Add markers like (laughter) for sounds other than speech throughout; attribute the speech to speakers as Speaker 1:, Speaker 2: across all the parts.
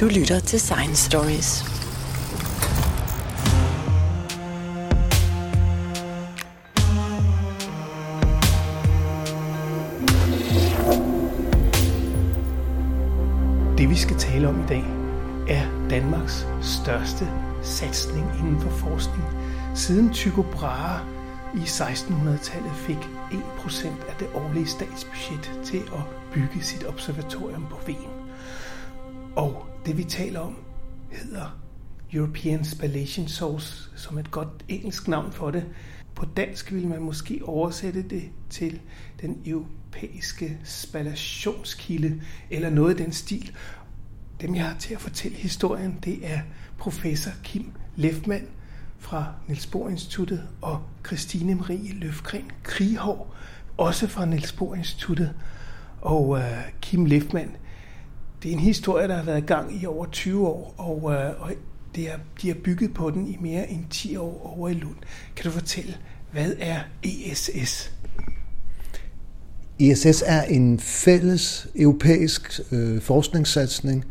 Speaker 1: Du lytter til Science Stories.
Speaker 2: Det vi skal tale om i dag er Danmarks største satsning inden for forskning. Siden Tycho Brahe i 1600-tallet fik 1% af det årlige statsbudget til at bygge sit observatorium på Ven. Og det vi taler om hedder European Spallation Source, som et godt engelsk navn for det. På dansk vil man måske oversætte det til den europæiske spallationskilde, eller noget i den stil. Dem, jeg har til at fortælle historien, det er professor Kim Lefmann fra Niels Bohr Instituttet og Christine Marie Løfgren Krihov, også fra Niels Bohr Instituttet. Og uh, Kim Lefmann, det er en historie, der har været i gang i over 20 år, og, øh, og det er, de har bygget på den i mere end 10 år over i Lund. Kan du fortælle, hvad er ESS?
Speaker 3: ESS er en fælles europæisk øh, forskningssatsning,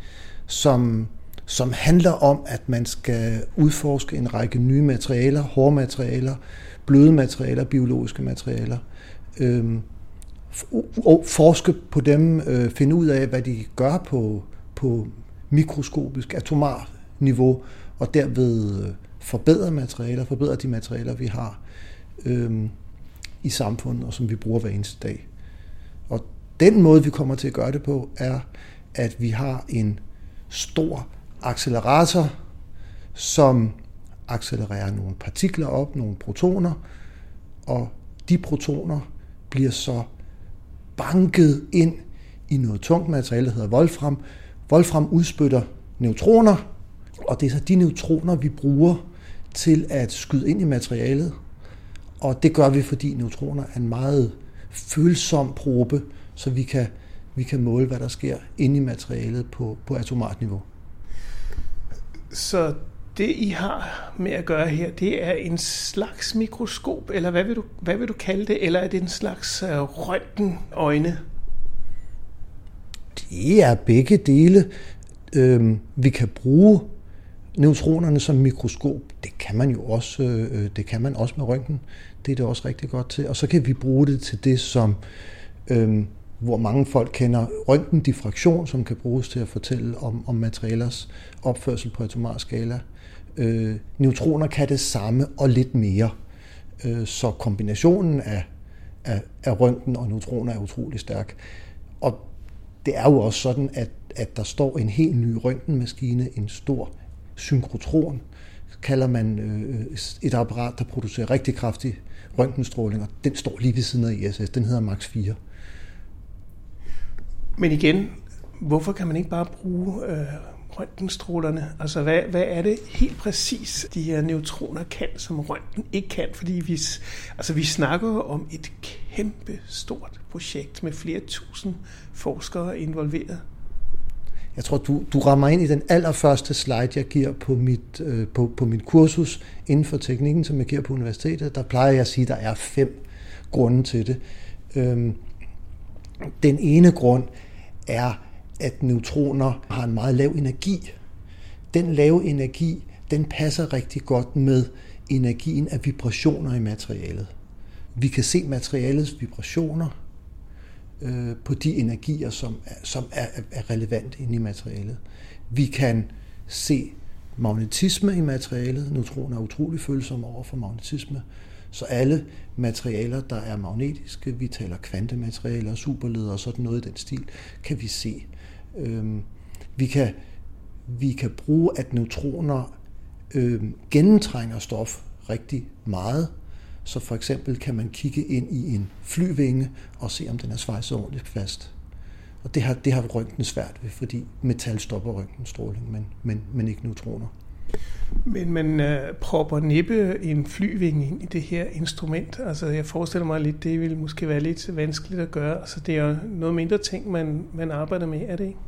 Speaker 3: som, som handler om, at man skal udforske en række nye materialer, hårde materialer, bløde materialer, biologiske materialer, øh, forske på dem, øh, finde ud af, hvad de gør på, på mikroskopisk, atomar niveau, og derved øh, forbedre materialer, forbedre de materialer, vi har øh, i samfundet, og som vi bruger hver eneste dag. Og den måde, vi kommer til at gøre det på, er, at vi har en stor accelerator, som accelererer nogle partikler op, nogle protoner, og de protoner bliver så banket ind i noget tungt materiale, der hedder Wolfram. Wolfram udspytter neutroner, og det er så de neutroner, vi bruger til at skyde ind i materialet. Og det gør vi, fordi neutroner er en meget følsom probe, så vi kan, vi kan måle, hvad der sker inde i materialet på, på atomart niveau.
Speaker 2: Så det, I har med at gøre her, det er en slags mikroskop, eller hvad vil du, hvad vil du kalde det? Eller er det en slags uh, røntgenøjne?
Speaker 3: Det er begge dele. Øhm, vi kan bruge neutronerne som mikroskop. Det kan man jo også, øh, øh, det kan man også med røntgen. Det er det også rigtig godt til. Og så kan vi bruge det til det, som øh, hvor mange folk kender røntgendiffraktion, som kan bruges til at fortælle om, om materialers opførsel på atomar skala. Øh, neutroner kan det samme og lidt mere. Øh, så kombinationen af, af, af røntgen og neutroner er utrolig stærk. Og det er jo også sådan, at, at der står en helt ny røntgenmaskine, en stor synkrotron, kalder man øh, et apparat, der producerer rigtig kraftig røntgenstråling, og den står lige ved siden af ISS. Den hedder Max 4.
Speaker 2: Men igen, hvorfor kan man ikke bare bruge øh, røntgenstrålerne? Altså, hvad, hvad er det helt præcis, de her neutroner kan, som røntgen ikke kan? Fordi vi, altså, vi snakker jo om et kæmpe stort projekt med flere tusind forskere involveret.
Speaker 3: Jeg tror, du, du rammer ind i den allerførste slide, jeg giver på mit, øh, på, på mit kursus inden for teknikken, som jeg giver på universitetet. Der plejer jeg at sige, at der er fem grunde til det. Øhm, den ene grund er, at neutroner har en meget lav energi. Den lave energi, den passer rigtig godt med energien af vibrationer i materialet. Vi kan se materialets vibrationer øh, på de energier, som, er, som er, er relevant inde i materialet. Vi kan se magnetisme i materialet. Neutroner er utrolig følsomme over for magnetisme. Så alle materialer, der er magnetiske, vi taler kvantematerialer, superledere og sådan noget i den stil, kan vi se. Øhm, vi, kan, vi kan bruge, at neutroner øhm, gennemtrænger stof rigtig meget. Så for eksempel kan man kigge ind i en flyvinge og se, om den er svejset ordentligt fast. Og det har, det har røntgen svært ved, fordi metal stopper røntgenstråling, men, men, men ikke neutroner.
Speaker 2: Men man øh, propper næppe en flyvinge ind i det her instrument. Altså jeg forestiller mig lidt, det vil måske være lidt vanskeligt at gøre. Altså det er noget mindre ting, man, man arbejder med, er det ikke?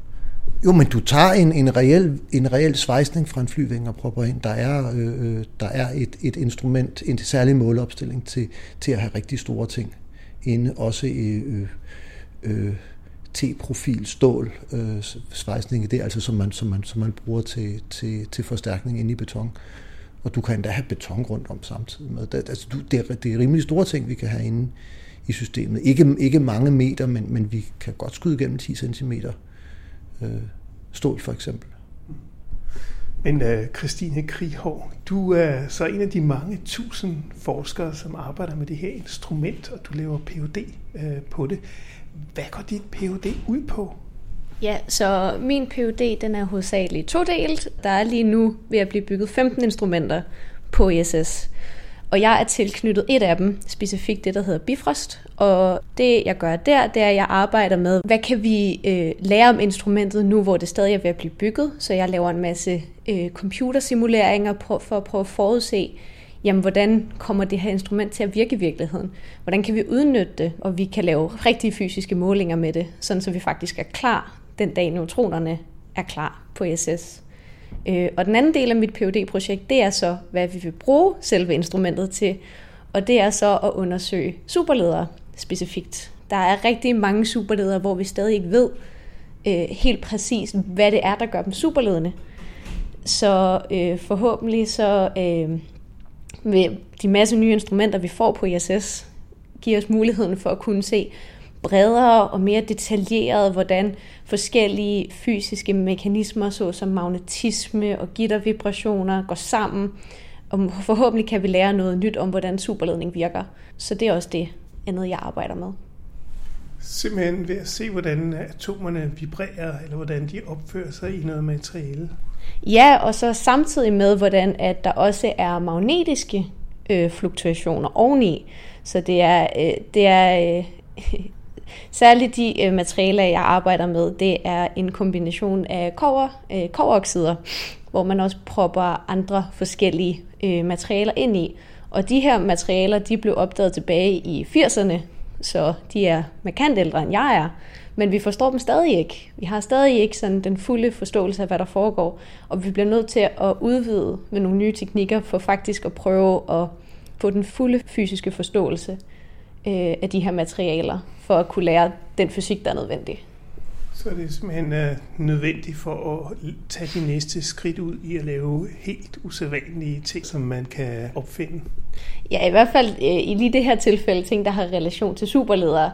Speaker 3: Jo, men du tager en, en, reel, en reel svejsning fra en flyvinge og propper ind. Der er, øh, øh, der er et, et instrument, en særlig måleopstilling til, til at have rigtig store ting inde, også i, øh, øh, T-profil stål øh, svejsning, det er altså som man, som man, som man bruger til, til, til forstærkning inde i beton. Og du kan endda have beton rundt om samtidig med. Det, altså, du, det, er, det er rimelig store ting, vi kan have inde i systemet. Ikke, ikke mange meter, men, men vi kan godt skyde gennem 10 cm øh, stål for eksempel.
Speaker 2: Men øh, Christine Krihov, du er så en af de mange tusind forskere, som arbejder med det her instrument, og du laver Ph.D. Øh, på det. Hvad går dit Ph.D. ud på?
Speaker 4: Ja, så min Ph.D. den er hovedsageligt todelt. Der er lige nu ved at blive bygget 15 instrumenter på ISS. Og jeg er tilknyttet et af dem, specifikt det, der hedder Bifrost. Og det, jeg gør der, det er, at jeg arbejder med, hvad kan vi øh, lære om instrumentet nu, hvor det stadig er ved at blive bygget. Så jeg laver en masse øh, computersimuleringer for at prøve at forudse, jamen, hvordan kommer det her instrument til at virke i virkeligheden? Hvordan kan vi udnytte det, og vi kan lave rigtige fysiske målinger med det, sådan så vi faktisk er klar den dag neutronerne er klar på ISS. Øh, og den anden del af mit phd projekt det er så, hvad vi vil bruge selve instrumentet til, og det er så at undersøge superledere specifikt. Der er rigtig mange superledere, hvor vi stadig ikke ved øh, helt præcis, hvad det er, der gør dem superledende. Så øh, forhåbentlig så øh, med de masse nye instrumenter, vi får på ISS, giver os muligheden for at kunne se bredere og mere detaljeret, hvordan forskellige fysiske mekanismer, såsom magnetisme og gittervibrationer, går sammen. Og forhåbentlig kan vi lære noget nyt om, hvordan superledning virker. Så det er også det andet, jeg arbejder med.
Speaker 2: Simpelthen ved at se, hvordan atomerne vibrerer, eller hvordan de opfører sig i noget materiale.
Speaker 4: Ja, og så samtidig med, hvordan at der også er magnetiske øh, fluktuationer oveni. Så det er, øh, det er øh, (laughs) særligt de øh, materialer, jeg arbejder med, det er en kombination af kover, øh, koveroxider, hvor man også propper andre forskellige øh, materialer ind i. Og de her materialer, de blev opdaget tilbage i 80'erne, så de er markant ældre end jeg er men vi forstår dem stadig ikke. Vi har stadig ikke sådan den fulde forståelse af, hvad der foregår, og vi bliver nødt til at udvide med nogle nye teknikker for faktisk at prøve at få den fulde fysiske forståelse øh, af de her materialer, for at kunne lære den fysik, der er nødvendig.
Speaker 2: Så det er simpelthen uh, nødvendigt for at tage de næste skridt ud i at lave helt usædvanlige ting, som man kan opfinde.
Speaker 4: Ja, i hvert fald øh, i lige det her tilfælde, ting, der har relation til superledere.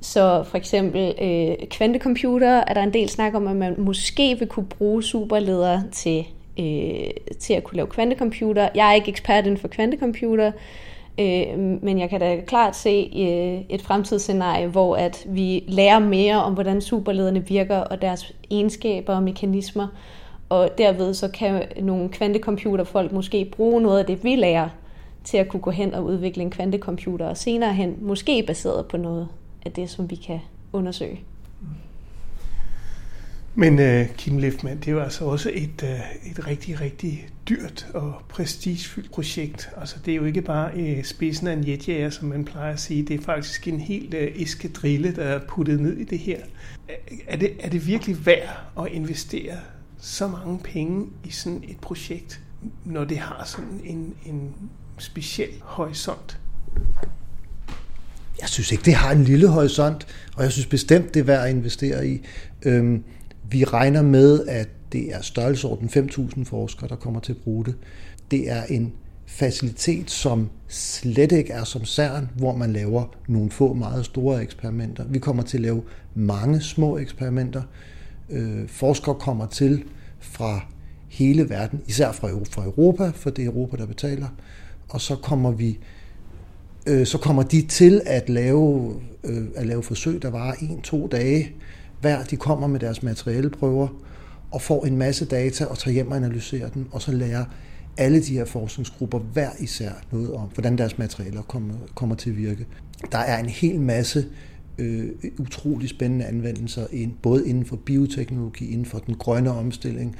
Speaker 4: Så for eksempel øh, kvantecomputer er der en del snak om, at man måske vil kunne bruge superledere til, øh, til at kunne lave kvantecomputer. Jeg er ikke ekspert inden for kvantecomputer, øh, men jeg kan da klart se øh, et fremtidsscenarie, hvor at vi lærer mere om, hvordan superlederne virker og deres egenskaber og mekanismer. Og derved så kan nogle kvantecomputerfolk måske bruge noget af det, vi lærer, til at kunne gå hen og udvikle en kvantecomputer, og senere hen måske baseret på noget af det, som vi kan undersøge.
Speaker 2: Men uh, Kim Lefman, det var altså også et, uh, et rigtig, rigtig dyrt og prestigefyldt projekt. Altså, det er jo ikke bare uh, spidsen af en jetjager, som man plejer at sige. Det er faktisk en helt uh, eskadrille, der er puttet ned i det her. Er det, er det virkelig værd at investere så mange penge i sådan et projekt, når det har sådan en, en speciel horisont?
Speaker 3: Jeg synes ikke, det har en lille horisont, og jeg synes bestemt, det er værd at investere i. Øhm, vi regner med, at det er størrelsesorden 5.000 forskere, der kommer til at bruge det. Det er en facilitet, som slet ikke er som CERN, hvor man laver nogle få meget store eksperimenter. Vi kommer til at lave mange små eksperimenter. Øh, forskere kommer til fra hele verden, især fra Europa, for det er Europa, der betaler. Og så kommer vi øh, så kommer de til at lave, øh, at lave forsøg, der varer en-to dage hver. De kommer med deres materialeprøver og får en masse data og tager hjem og analyserer dem, og så lærer alle de her forskningsgrupper hver især noget om, hvordan deres materialer kommer, kommer til at virke. Der er en hel masse øh, utrolig spændende anvendelser, både inden for bioteknologi, inden for den grønne omstilling,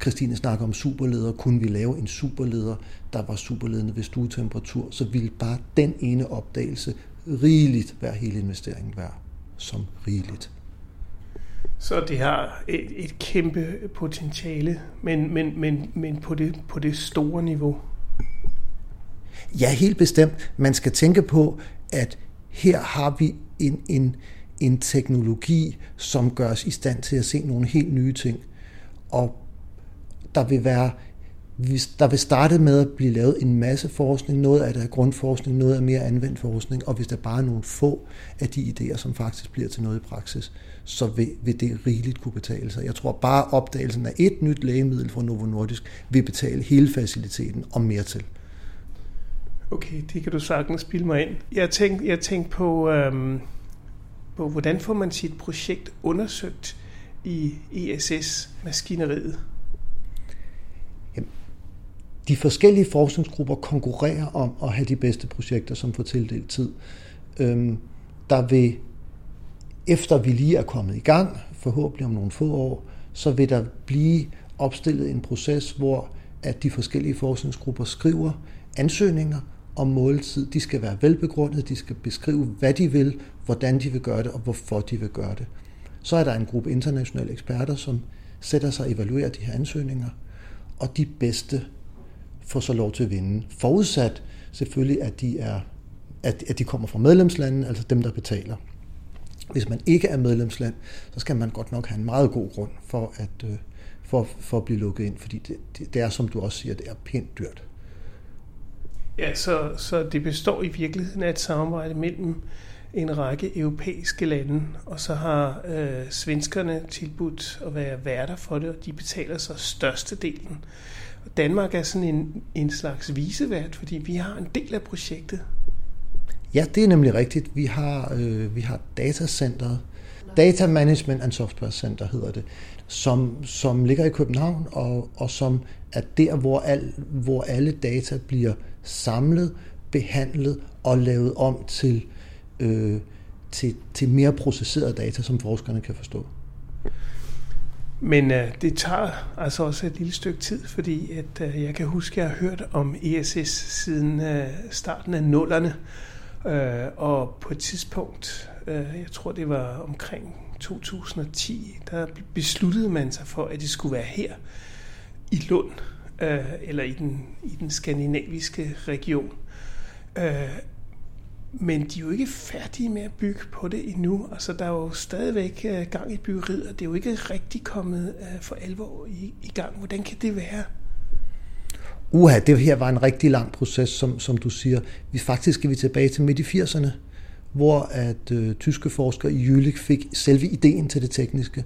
Speaker 3: Christine snakker om superleder. Kunne vi lave en superleder, der var superledende ved stuetemperatur, så ville bare den ene opdagelse rigeligt være hele investeringen værd. Som rigeligt.
Speaker 2: Så det har et, et kæmpe potentiale, men, men, men, men på, det, på det store niveau.
Speaker 3: Ja, helt bestemt. Man skal tænke på, at her har vi en, en, en teknologi, som gør os i stand til at se nogle helt nye ting. Og der vil være der vil starte med at blive lavet en masse forskning. Noget af det er grundforskning, noget er mere anvendt forskning, og hvis der bare er nogle få af de idéer, som faktisk bliver til noget i praksis, så vil, vil det rigeligt kunne betale sig. Jeg tror bare opdagelsen af et nyt lægemiddel fra Novo Nordisk vil betale hele faciliteten og mere til.
Speaker 2: Okay, det kan du sagtens spille mig ind. Jeg tænkte jeg tænk på, øhm, på, hvordan får man sit projekt undersøgt i ESS-maskineriet?
Speaker 3: De forskellige forskningsgrupper konkurrerer om at have de bedste projekter, som får tildelt tid. Øhm, der vil, efter vi lige er kommet i gang, forhåbentlig om nogle få år, så vil der blive opstillet en proces, hvor at de forskellige forskningsgrupper skriver ansøgninger om måltid. De skal være velbegrundet, de skal beskrive, hvad de vil, hvordan de vil gøre det og hvorfor de vil gøre det. Så er der en gruppe internationale eksperter, som sætter sig og evaluerer de her ansøgninger, og de bedste får så lov til at vinde. Forudsat selvfølgelig, at de, er, at, at de kommer fra medlemslandene, altså dem, der betaler. Hvis man ikke er medlemsland, så skal man godt nok have en meget god grund for at, øh, for, for at blive lukket ind, fordi det, det, det er, som du også siger, det er pænt dyrt.
Speaker 2: Ja, så, så det består i virkeligheden af et samarbejde mellem en række europæiske lande, og så har øh, svenskerne tilbudt at være værter for det, og de betaler så størstedelen. Og Danmark er sådan en, en slags visevært, fordi vi har en del af projektet.
Speaker 3: Ja, det er nemlig rigtigt. Vi har, øh, vi har datacenteret, Data Management and Software Center hedder det, som, som ligger i København, og, og som er der, hvor, al, hvor alle data bliver samlet, behandlet og lavet om til, øh, til, til mere processeret data, som forskerne kan forstå.
Speaker 2: Men øh, det tager altså også et lille stykke tid, fordi at, øh, jeg kan huske, at jeg har hørt om ESS siden øh, starten af nullerne. Øh, og på et tidspunkt, øh, jeg tror det var omkring 2010, der besluttede man sig for, at det skulle være her i Lund, øh, eller i den, i den skandinaviske region. Øh, men de er jo ikke færdige med at bygge på det endnu. Altså, der er jo stadigvæk øh, gang i byggeriet, og det er jo ikke rigtig kommet øh, for alvor i, i gang. Hvordan kan det være?
Speaker 3: Uha, det her var en rigtig lang proces, som, som du siger. Vi faktisk skal vi tilbage til midt i 80'erne, hvor at øh, tyske forskere i Jülich fik selve ideen til det tekniske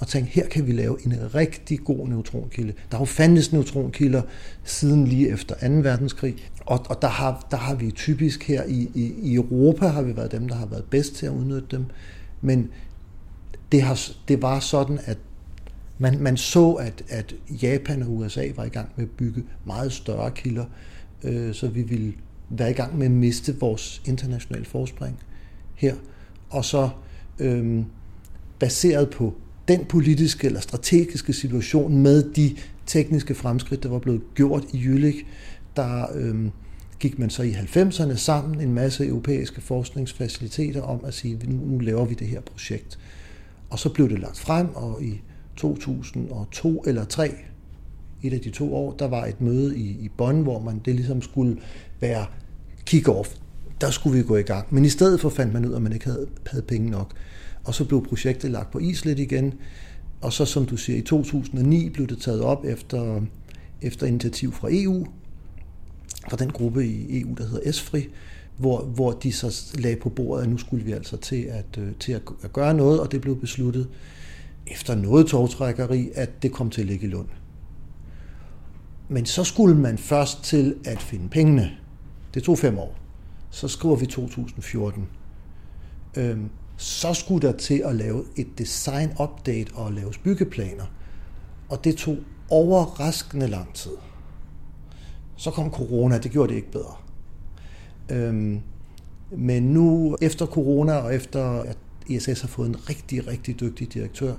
Speaker 3: og tænkte, her kan vi lave en rigtig god neutronkilde. Der har jo fandtes neutronkilder siden lige efter 2. verdenskrig, og, og der, har, der har vi typisk her i, i, i Europa, har vi været dem, der har været bedst til at udnytte dem, men det, har, det var sådan, at man, man så, at, at Japan og USA var i gang med at bygge meget større kilder, øh, så vi ville være i gang med at miste vores internationale forspring her. Og så øh, baseret på den politiske eller strategiske situation med de tekniske fremskridt, der var blevet gjort i Jülich, der øh, gik man så i 90'erne sammen en masse europæiske forskningsfaciliteter om at sige, nu, nu laver vi det her projekt. Og så blev det lagt frem, og i 2002 eller 3, et af de to år, der var et møde i, i Bonn, hvor man det ligesom skulle være kick-off. Der skulle vi gå i gang. Men i stedet for fandt man ud af, at man ikke havde, havde penge nok. Og så blev projektet lagt på is lidt igen. Og så, som du siger, i 2009 blev det taget op efter, efter initiativ fra EU, fra den gruppe i EU, der hedder ESFRI, hvor, hvor de så lagde på bordet, at nu skulle vi altså til at, øh, til at gøre noget, og det blev besluttet efter noget togtrækkeri, at det kom til at ligge i Lund. Men så skulle man først til at finde pengene. Det tog fem år. Så skriver vi 2014 så skulle der til at lave et design update og lave byggeplaner. Og det tog overraskende lang tid. Så kom corona, det gjorde det ikke bedre. Øhm, men nu, efter corona og efter at ISS har fået en rigtig, rigtig dygtig direktør,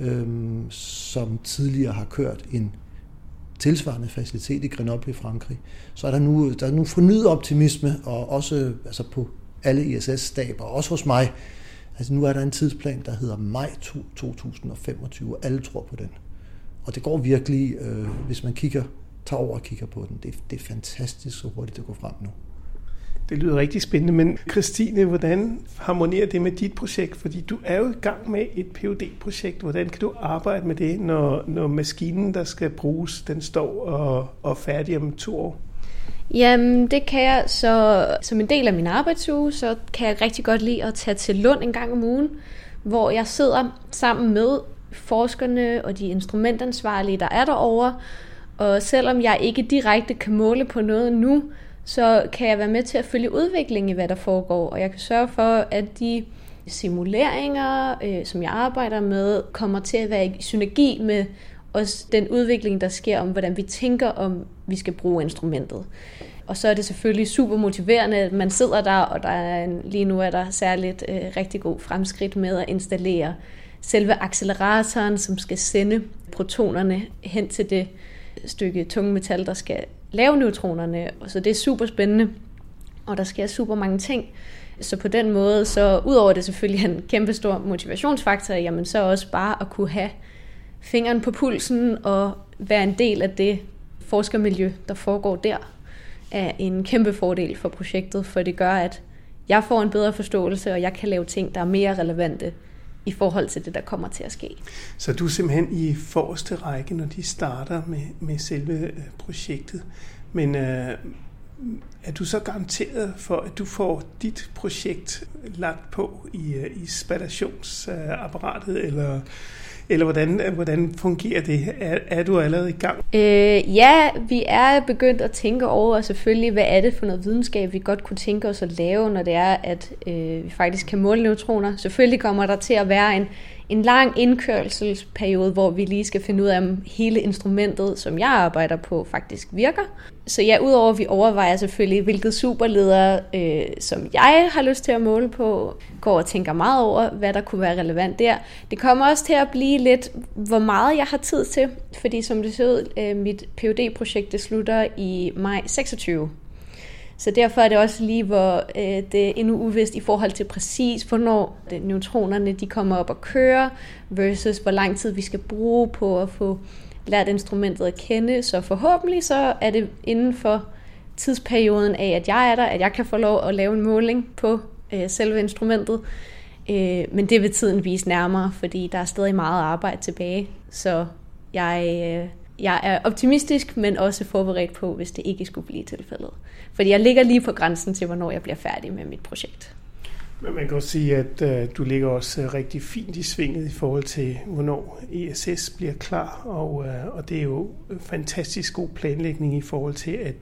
Speaker 3: øhm, som tidligere har kørt en tilsvarende facilitet i Grenoble i Frankrig, så er der nu, der er nu fornyet optimisme, og også altså på alle ISS-staber, også hos mig, Altså nu er der en tidsplan, der hedder maj 2025, og alle tror på den. Og det går virkelig, øh, hvis man kigger, tager over og kigger på den. Det, det er fantastisk, så hurtigt det går frem nu.
Speaker 2: Det lyder rigtig spændende, men Christine, hvordan harmonerer det med dit projekt? Fordi du er jo i gang med et phd projekt Hvordan kan du arbejde med det, når, når maskinen, der skal bruges, den står og, og færdig om to år?
Speaker 4: Jamen, det kan jeg. Så som en del af min arbejdsuge, så kan jeg rigtig godt lide at tage til Lund en gang om ugen, hvor jeg sidder sammen med forskerne og de instrumentansvarlige, der er derovre. Og selvom jeg ikke direkte kan måle på noget nu, så kan jeg være med til at følge udviklingen i, hvad der foregår. Og jeg kan sørge for, at de simuleringer, øh, som jeg arbejder med, kommer til at være i synergi med også den udvikling, der sker om, hvordan vi tænker om, vi skal bruge instrumentet. Og så er det selvfølgelig super motiverende, at man sidder der, og der er en, lige nu er der særligt øh, rigtig god fremskridt med at installere selve acceleratoren, som skal sende protonerne hen til det stykke tunge metal, der skal lave neutronerne. Så det er super spændende, og der sker super mange ting. Så på den måde, så udover det selvfølgelig en kæmpe stor motivationsfaktor, jamen så også bare at kunne have fingeren på pulsen og være en del af det forskermiljø, der foregår der, er en kæmpe fordel for projektet, for det gør, at jeg får en bedre forståelse, og jeg kan lave ting, der er mere relevante i forhold til det, der kommer til at ske.
Speaker 2: Så du er simpelthen i forreste række, når de starter med, med selve øh, projektet. Men øh, er du så garanteret for, at du får dit projekt lagt på i, øh, i spadationsapparatet, eller eller hvordan, hvordan fungerer det? Er, er du allerede i gang?
Speaker 4: Øh, ja, vi er begyndt at tænke over selvfølgelig, hvad er det for noget videnskab, vi godt kunne tænke os at lave, når det er, at øh, vi faktisk kan måle neutroner. Selvfølgelig kommer der til at være en, en lang indkørselsperiode, hvor vi lige skal finde ud af, om hele instrumentet, som jeg arbejder på, faktisk virker. Så ja, udover at vi overvejer selvfølgelig, hvilket superleder, øh, som jeg har lyst til at måle på, går og tænker meget over, hvad der kunne være relevant der. Det kommer også til at blive lidt, hvor meget jeg har tid til, fordi som det ser ud, øh, mit phd projekt det slutter i maj 26. Så derfor er det også lige, hvor øh, det er endnu uvist i forhold til præcis, hvornår det, neutronerne de kommer op og kører, versus hvor lang tid vi skal bruge på at få lært instrumentet at kende. Så forhåbentlig så er det inden for tidsperioden af, at jeg er der, at jeg kan få lov at lave en måling på øh, selve instrumentet. Øh, men det vil tiden vise nærmere, fordi der er stadig meget arbejde tilbage. Så jeg, øh, jeg er optimistisk, men også forberedt på, hvis det ikke skulle blive tilfældet. Fordi jeg ligger lige på grænsen til, hvornår jeg bliver færdig med mit projekt.
Speaker 2: Men man kan også sige, at øh, du ligger også øh, rigtig fint i svinget i forhold til, hvornår ESS bliver klar, og, øh, og det er jo øh, fantastisk god planlægning i forhold til, at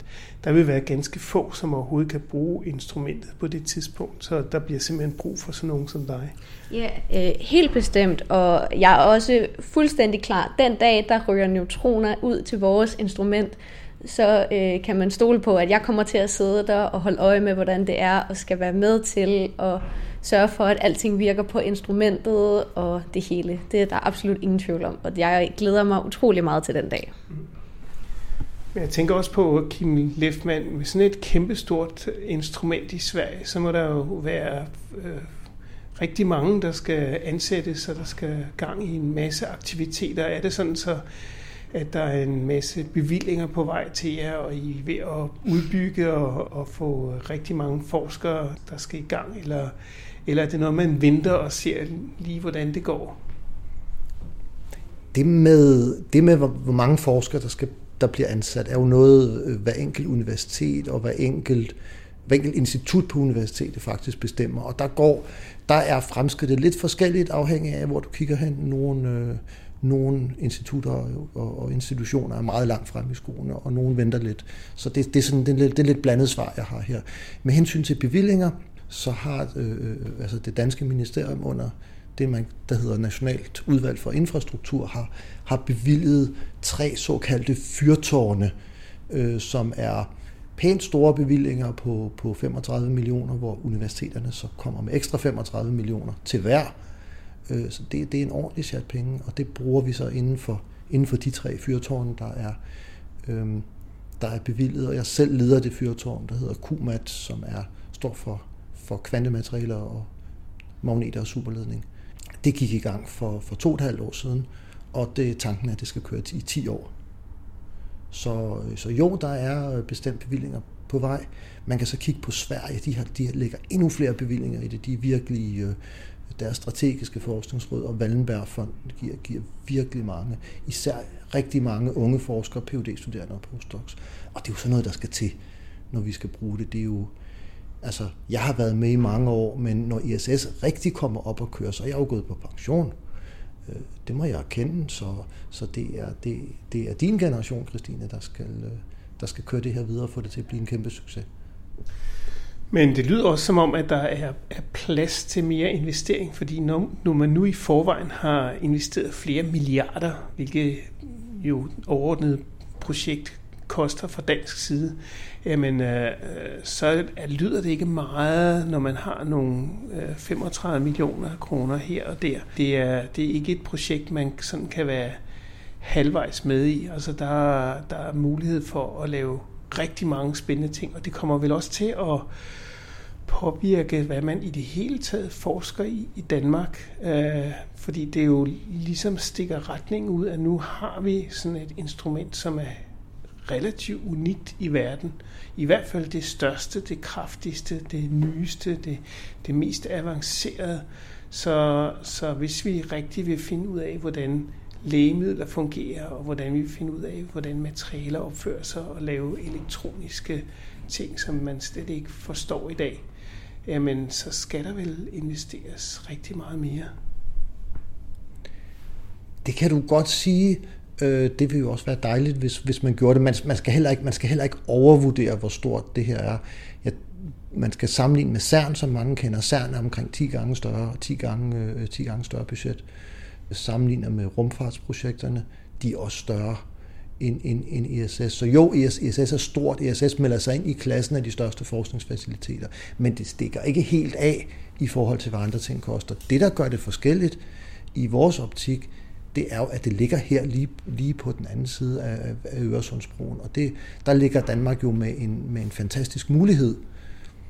Speaker 2: der vil være ganske få, som overhovedet kan bruge instrumentet på det tidspunkt, så der bliver simpelthen brug for sådan nogen som dig.
Speaker 4: Ja, øh, helt bestemt, og jeg er også fuldstændig klar. Den dag, der ryger neutroner ud til vores instrument, så øh, kan man stole på, at jeg kommer til at sidde der og holde øje med, hvordan det er, og skal være med til at sørge for, at alting virker på instrumentet og det hele. Det er der absolut ingen tvivl om, og jeg glæder mig utrolig meget til den dag.
Speaker 2: Men jeg tænker også på, Kim Lefman, med sådan et kæmpestort instrument i Sverige, så må der jo være øh, rigtig mange, der skal ansættes, og der skal gang i en masse aktiviteter. Er det sådan, så at der er en masse bevillinger på vej til jer, og I er ved at udbygge og, og få rigtig mange forskere, der skal i gang, eller, eller er det noget, man venter og ser lige, hvordan det går?
Speaker 3: Det med, det med hvor, mange forskere, der, skal, der bliver ansat, er jo noget, øh, hver enkelt universitet og hver enkelt, hver enkelt institut på universitetet faktisk bestemmer. Og der går, der er fremskridtet lidt forskelligt afhængig af, hvor du kigger hen. Nogle, øh, nogle institutter og, og institutioner er meget langt frem i skoene, og nogle venter lidt. Så det, det, er sådan, det, er lidt, det er lidt blandet svar, jeg har her. Med hensyn til bevillinger, så har øh, øh, altså det danske ministerium under det, man, der hedder Nationalt Udvalg for Infrastruktur, har, har bevilget tre såkaldte fyrtårne, øh, som er pænt store bevillinger på, på 35 millioner, hvor universiteterne så kommer med ekstra 35 millioner til hver Øh, så det, det er en ordentlig chat penge, og det bruger vi så inden for, inden for de tre fyrtårne, der er, øhm, der er bevillet. Og jeg selv leder det fyrtårn, der hedder QMAT, som er, står for, for kvantematerialer og magneter og superledning. Det gik i gang for, for to og et halvt år siden, og det tanken er, at det skal køre i 10 år. Så, øh, så jo, der er øh, bestemt bevillinger på vej. Man kan så kigge på Sverige, de, har, de lægger endnu flere bevillinger i det. De er virkelig, øh, deres strategiske forskningsråd og Wallenbergfonden giver, giver virkelig mange, især rigtig mange unge forskere, phd studerende og postdocs. Og det er jo sådan noget, der skal til, når vi skal bruge det. Det er jo, altså, jeg har været med i mange år, men når ISS rigtig kommer op og kører, så er jeg jo gået på pension. Øh, det må jeg erkende, så, så det, er, det, det er din generation, Christine, der skal, øh, der skal køre det her videre og få det til at blive en kæmpe succes.
Speaker 2: Men det lyder også som om, at der er, er plads til mere investering, fordi når, når man nu i forvejen har investeret flere milliarder, hvilket jo overordnet projekt koster fra dansk side, jamen øh, så lyder det ikke meget, når man har nogle øh, 35 millioner kroner her og der. Det er, det er ikke et projekt, man sådan kan være halvvejs med i. Altså der, der er mulighed for at lave rigtig mange spændende ting, og det kommer vel også til at påvirke, hvad man i det hele taget forsker i i Danmark. Øh, fordi det jo ligesom stikker retning ud, at nu har vi sådan et instrument, som er relativt unikt i verden. I hvert fald det største, det kraftigste, det nyeste, det, det mest avancerede. Så, så hvis vi rigtig vil finde ud af, hvordan lægemidler fungerer, og hvordan vi finder ud af, hvordan materialer opfører sig, og lave elektroniske ting, som man slet ikke forstår i dag, jamen så skal der vel investeres rigtig meget mere.
Speaker 3: Det kan du godt sige. Øh, det vil jo også være dejligt, hvis, hvis man gjorde det. Man, man, skal heller ikke, man skal heller ikke overvurdere, hvor stort det her er. Jeg, man skal sammenligne med CERN, som mange kender. CERN er omkring 10 gange større, 10 gange, øh, 10 gange større budget sammenligner med rumfartsprojekterne, de er også større end, end, end ISS. Så jo, ISS er stort. ISS melder sig ind i klassen af de største forskningsfaciliteter, men det stikker ikke helt af i forhold til, hvad andre ting koster. Det, der gør det forskelligt i vores optik, det er jo, at det ligger her lige, lige på den anden side af, af Øresundsbroen. Og det, der ligger Danmark jo med en, med en fantastisk mulighed.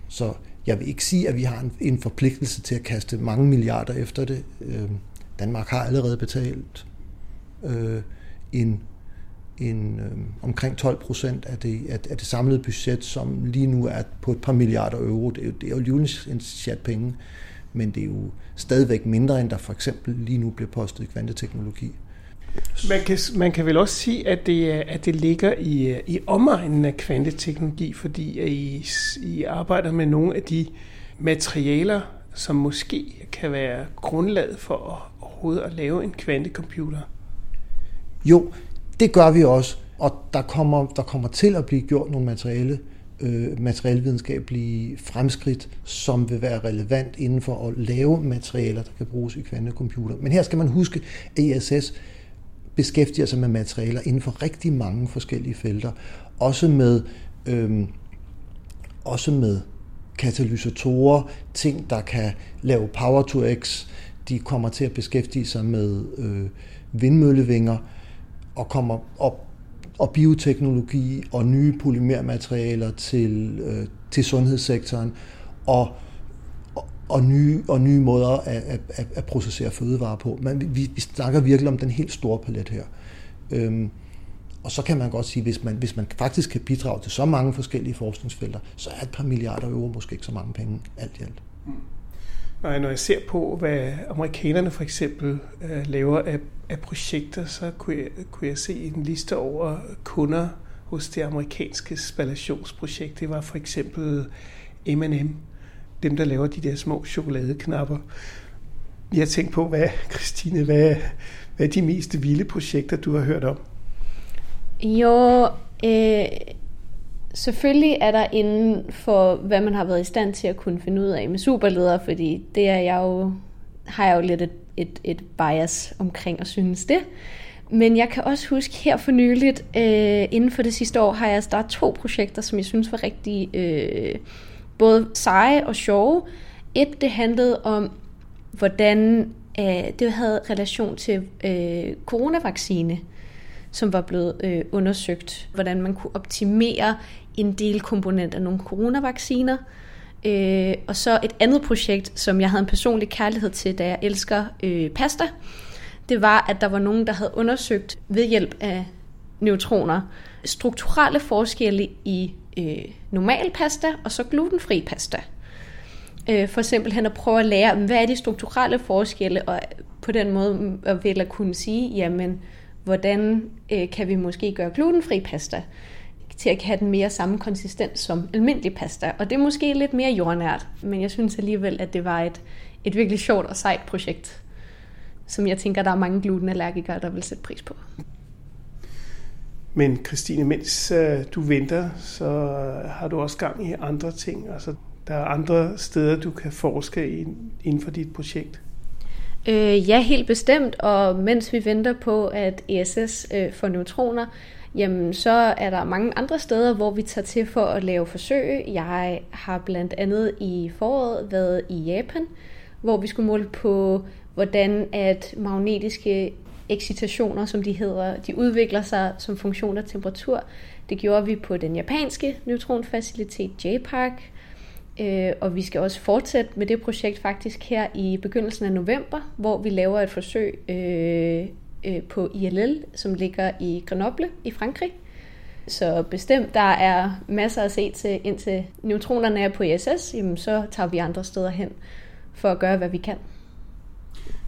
Speaker 3: Så jeg vil ikke sige, at vi har en, en forpligtelse til at kaste mange milliarder efter det. Øh, Danmark har allerede betalt øh, en, en, øh, omkring 12 procent af det, af, af det samlede budget, som lige nu er på et par milliarder euro. Det er jo, det er jo lige en chat penge, men det er jo stadigvæk mindre, end der for eksempel lige nu bliver postet i kvanteteknologi.
Speaker 2: Man kan, man kan vel også sige, at det, at det ligger i, i omegnen af kvanteteknologi, fordi I, I arbejder med nogle af de materialer, som måske kan være grundlaget for overhovedet at lave en kvantecomputer?
Speaker 3: Jo, det gør vi også, og der kommer, der kommer til at blive gjort nogle materiale, øh, materialvidenskabelige fremskridt, som vil være relevant inden for at lave materialer, der kan bruges i kvantecomputer. Men her skal man huske, at ISS beskæftiger sig med materialer inden for rigtig mange forskellige felter. Også med, øh, også med katalysatorer, ting, der kan lave power to x, de kommer til at beskæftige sig med øh, vindmøllevinger og kommer op og bioteknologi og nye polymermaterialer til, øh, til sundhedssektoren og, og, og, nye, og nye måder at, at, at processere fødevarer på. Men vi, vi snakker virkelig om den helt store palet her. Øhm, og så kan man godt sige, hvis man, hvis man faktisk kan bidrage til så mange forskellige forskningsfelter, så er et par milliarder euro måske ikke så mange penge alt i alt. Mm.
Speaker 2: Nej, når jeg ser på, hvad amerikanerne for eksempel øh, laver af, af projekter, så kunne jeg, kunne jeg se en liste over kunder hos det amerikanske spallationsprojekt. Det var for eksempel M&M, dem der laver de der små chokoladeknapper. Jeg tænkte på, hvad, Christine, hvad, hvad er de mest vilde projekter, du har hørt om?
Speaker 4: Jo, øh, selvfølgelig er der inden for, hvad man har været i stand til at kunne finde ud af med superledere, fordi det er jeg jo, har jeg jo lidt et, et, et bias omkring at synes det. Men jeg kan også huske her for nyligt, øh, inden for det sidste år, har jeg startet to projekter, som jeg synes var rigtig øh, både seje og sjove. Et, det handlede om, hvordan øh, det havde relation til øh, coronavaccine som var blevet øh, undersøgt, hvordan man kunne optimere en del komponent af nogle coronavacciner. Øh, og så et andet projekt, som jeg havde en personlig kærlighed til, da jeg elsker øh, pasta, det var, at der var nogen, der havde undersøgt ved hjælp af neutroner strukturelle forskelle i øh, normal pasta og så glutenfri pasta. Øh, for simpelthen at prøve at lære, hvad er de strukturelle forskelle, og på den måde at vil at kunne sige, jamen, hvordan øh, kan vi måske gøre glutenfri pasta til at have den mere samme konsistens som almindelig pasta. Og det er måske lidt mere jordnært, men jeg synes alligevel, at det var et, et virkelig sjovt og sejt projekt, som jeg tænker, der er mange glutenallergikere, der vil sætte pris på.
Speaker 2: Men Christine, mens øh, du venter, så har du også gang i andre ting. Altså, der er andre steder, du kan forske inden for dit projekt.
Speaker 4: Øh, ja, helt bestemt. Og mens vi venter på, at ESS øh, får neutroner, jamen så er der mange andre steder, hvor vi tager til for at lave forsøg. Jeg har blandt andet i foråret været i Japan, hvor vi skulle måle på, hvordan at magnetiske excitationer, som de hedder, de udvikler sig som funktion af temperatur. Det gjorde vi på den japanske neutronfacilitet JPARC, øh, og vi skal også fortsætte med det projekt faktisk her i begyndelsen af november, hvor vi laver et forsøg øh, øh, på ILL, som ligger i Grenoble i Frankrig. Så bestemt, der er masser at se til, indtil neutronerne er på ISS, jamen så tager vi andre steder hen for at gøre, hvad vi kan.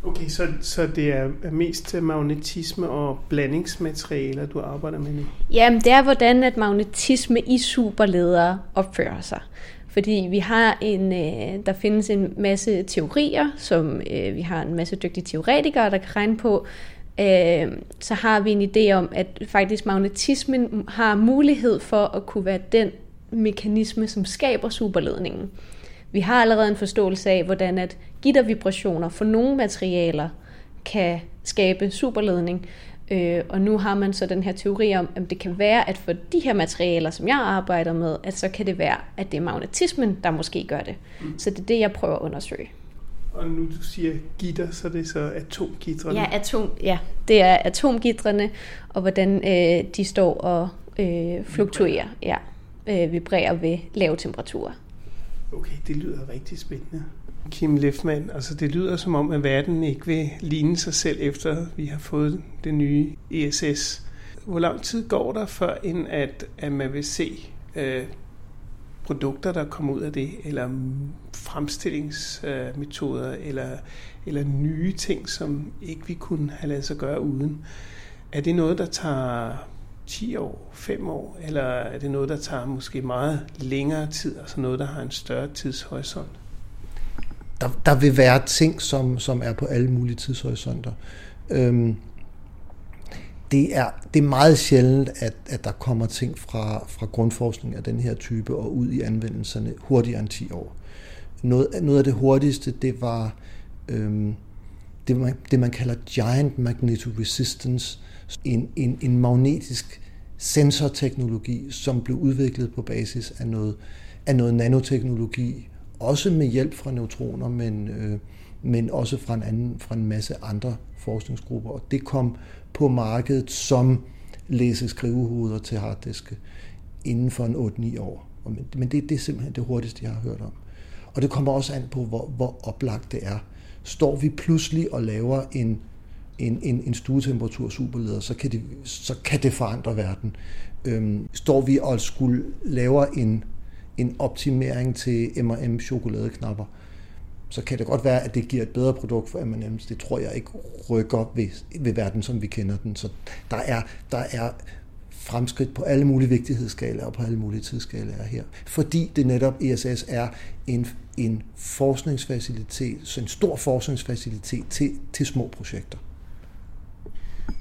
Speaker 2: Okay, så, så det er mest magnetisme og blandingsmaterialer, du arbejder med nu?
Speaker 4: Jamen, det er, hvordan at magnetisme i superledere opfører sig. Fordi vi har en, øh, der findes en masse teorier, som øh, vi har en masse dygtige teoretikere, der kan regne på. Øh, så har vi en idé om, at faktisk magnetismen har mulighed for at kunne være den mekanisme, som skaber superledningen. Vi har allerede en forståelse af, hvordan at gittervibrationer for nogle materialer kan skabe superledning. Øh, og nu har man så den her teori om, at det kan være, at for de her materialer, som jeg arbejder med, at så kan det være, at det er magnetismen, der måske gør det. Mm. Så det er det, jeg prøver at undersøge.
Speaker 2: Og nu du siger gitter, så er det så atomgitterne?
Speaker 4: Ja, atom, ja, det er atomgitterne, og hvordan øh, de står og øh, fluktuerer, ja, øh, vibrerer ved lave temperaturer.
Speaker 2: Okay, det lyder rigtig spændende. Kim Lefman, altså det lyder som om, at verden ikke vil ligne sig selv, efter vi har fået det nye ESS. Hvor lang tid går der, før end at, at man vil se øh, produkter, der kommer ud af det, eller fremstillingsmetoder, øh, eller, eller nye ting, som ikke vi kunne have lavet sig gøre uden? Er det noget, der tager 10 år, 5 år, eller er det noget, der tager måske meget længere tid, altså noget, der har en større tidshorisont?
Speaker 3: Der, der vil være ting, som, som er på alle mulige tidshorisonter. Øhm, det, er, det er meget sjældent, at, at der kommer ting fra, fra grundforskning af den her type og ud i anvendelserne hurtigere end 10 år. Noget, noget af det hurtigste, det var øhm, det, man, det, man kalder giant magnetoresistance, en, en, en magnetisk sensorteknologi, som blev udviklet på basis af noget, af noget nanoteknologi, også med hjælp fra neutroner, men, øh, men også fra en, anden, fra en masse andre forskningsgrupper. Og det kom på markedet som læse-skrivehoveder til harddiske inden for en 8-9 år. Men det, det er simpelthen det hurtigste, jeg har hørt om. Og det kommer også an på, hvor, hvor oplagt det er. Står vi pludselig og laver en en, en, en stuetemperatur superleder, så kan, det, så kan det forandre verden. Øhm, står vi og skulle lave en, en optimering til M&M chokoladeknapper, så kan det godt være, at det giver et bedre produkt for M&M's. Det tror jeg ikke rykker ved, ved verden, som vi kender den. Så der er, der er fremskridt på alle mulige vigtighedsskalaer og på alle mulige tidsskalaer her. Fordi det netop ESS er en, en forskningsfacilitet, så en stor forskningsfacilitet til, til små projekter.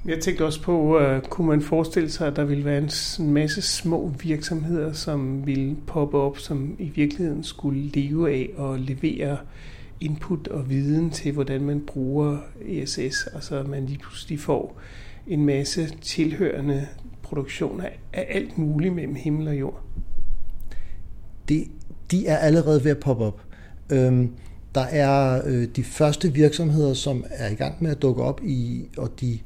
Speaker 2: Jeg tænkte også på, uh, kunne man forestille sig, at der ville være en masse små virksomheder, som ville poppe op, som i virkeligheden skulle leve af og levere input og viden til, hvordan man bruger ESS. Altså så man lige pludselig får en masse tilhørende produktion af alt muligt mellem himmel og jord.
Speaker 3: Det, de er allerede ved at poppe op. Øhm, der er øh, de første virksomheder, som er i gang med at dukke op i, og de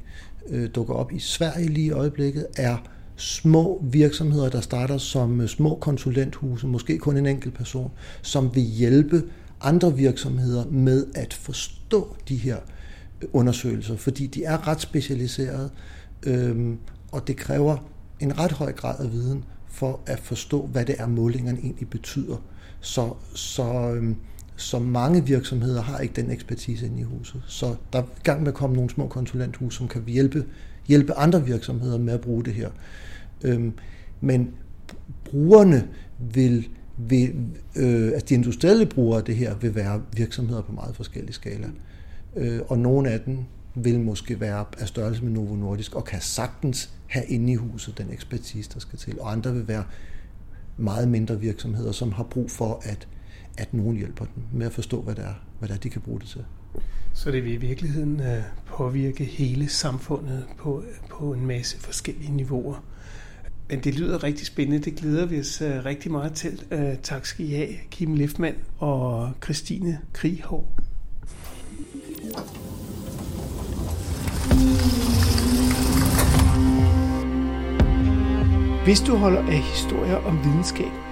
Speaker 3: øh, dukker op i Sverige lige i øjeblikket, er små virksomheder, der starter som øh, små konsulenthuse, måske kun en enkelt person, som vil hjælpe andre virksomheder med at forstå de her øh, undersøgelser, fordi de er ret specialiserede, øhm, og det kræver en ret høj grad af viden for at forstå, hvad det er, målingerne egentlig betyder. Så, så, øhm, så mange virksomheder har ikke den ekspertise inde i huset. Så der er gang med at komme nogle små konsulenthus, som kan hjælpe, hjælpe andre virksomheder med at bruge det her. Øhm, men brugerne vil, vil øh, altså de industrielle brugere af det her vil være virksomheder på meget forskellige skala. Øh, og nogle af dem vil måske være af størrelse med Novo Nordisk og kan sagtens have inde i huset den ekspertise, der skal til. Og andre vil være meget mindre virksomheder, som har brug for, at, at nogen hjælper dem med at forstå, hvad det er, hvad det er de kan bruge det til.
Speaker 2: Så det vil i virkeligheden øh, påvirke hele samfundet på, på en masse forskellige niveauer. Men det lyder rigtig spændende. Det glæder vi os øh, rigtig meget til. Øh, tak skal I have, Kim Liftmann og Christine Krihov. Hvis du holder af historier om videnskab,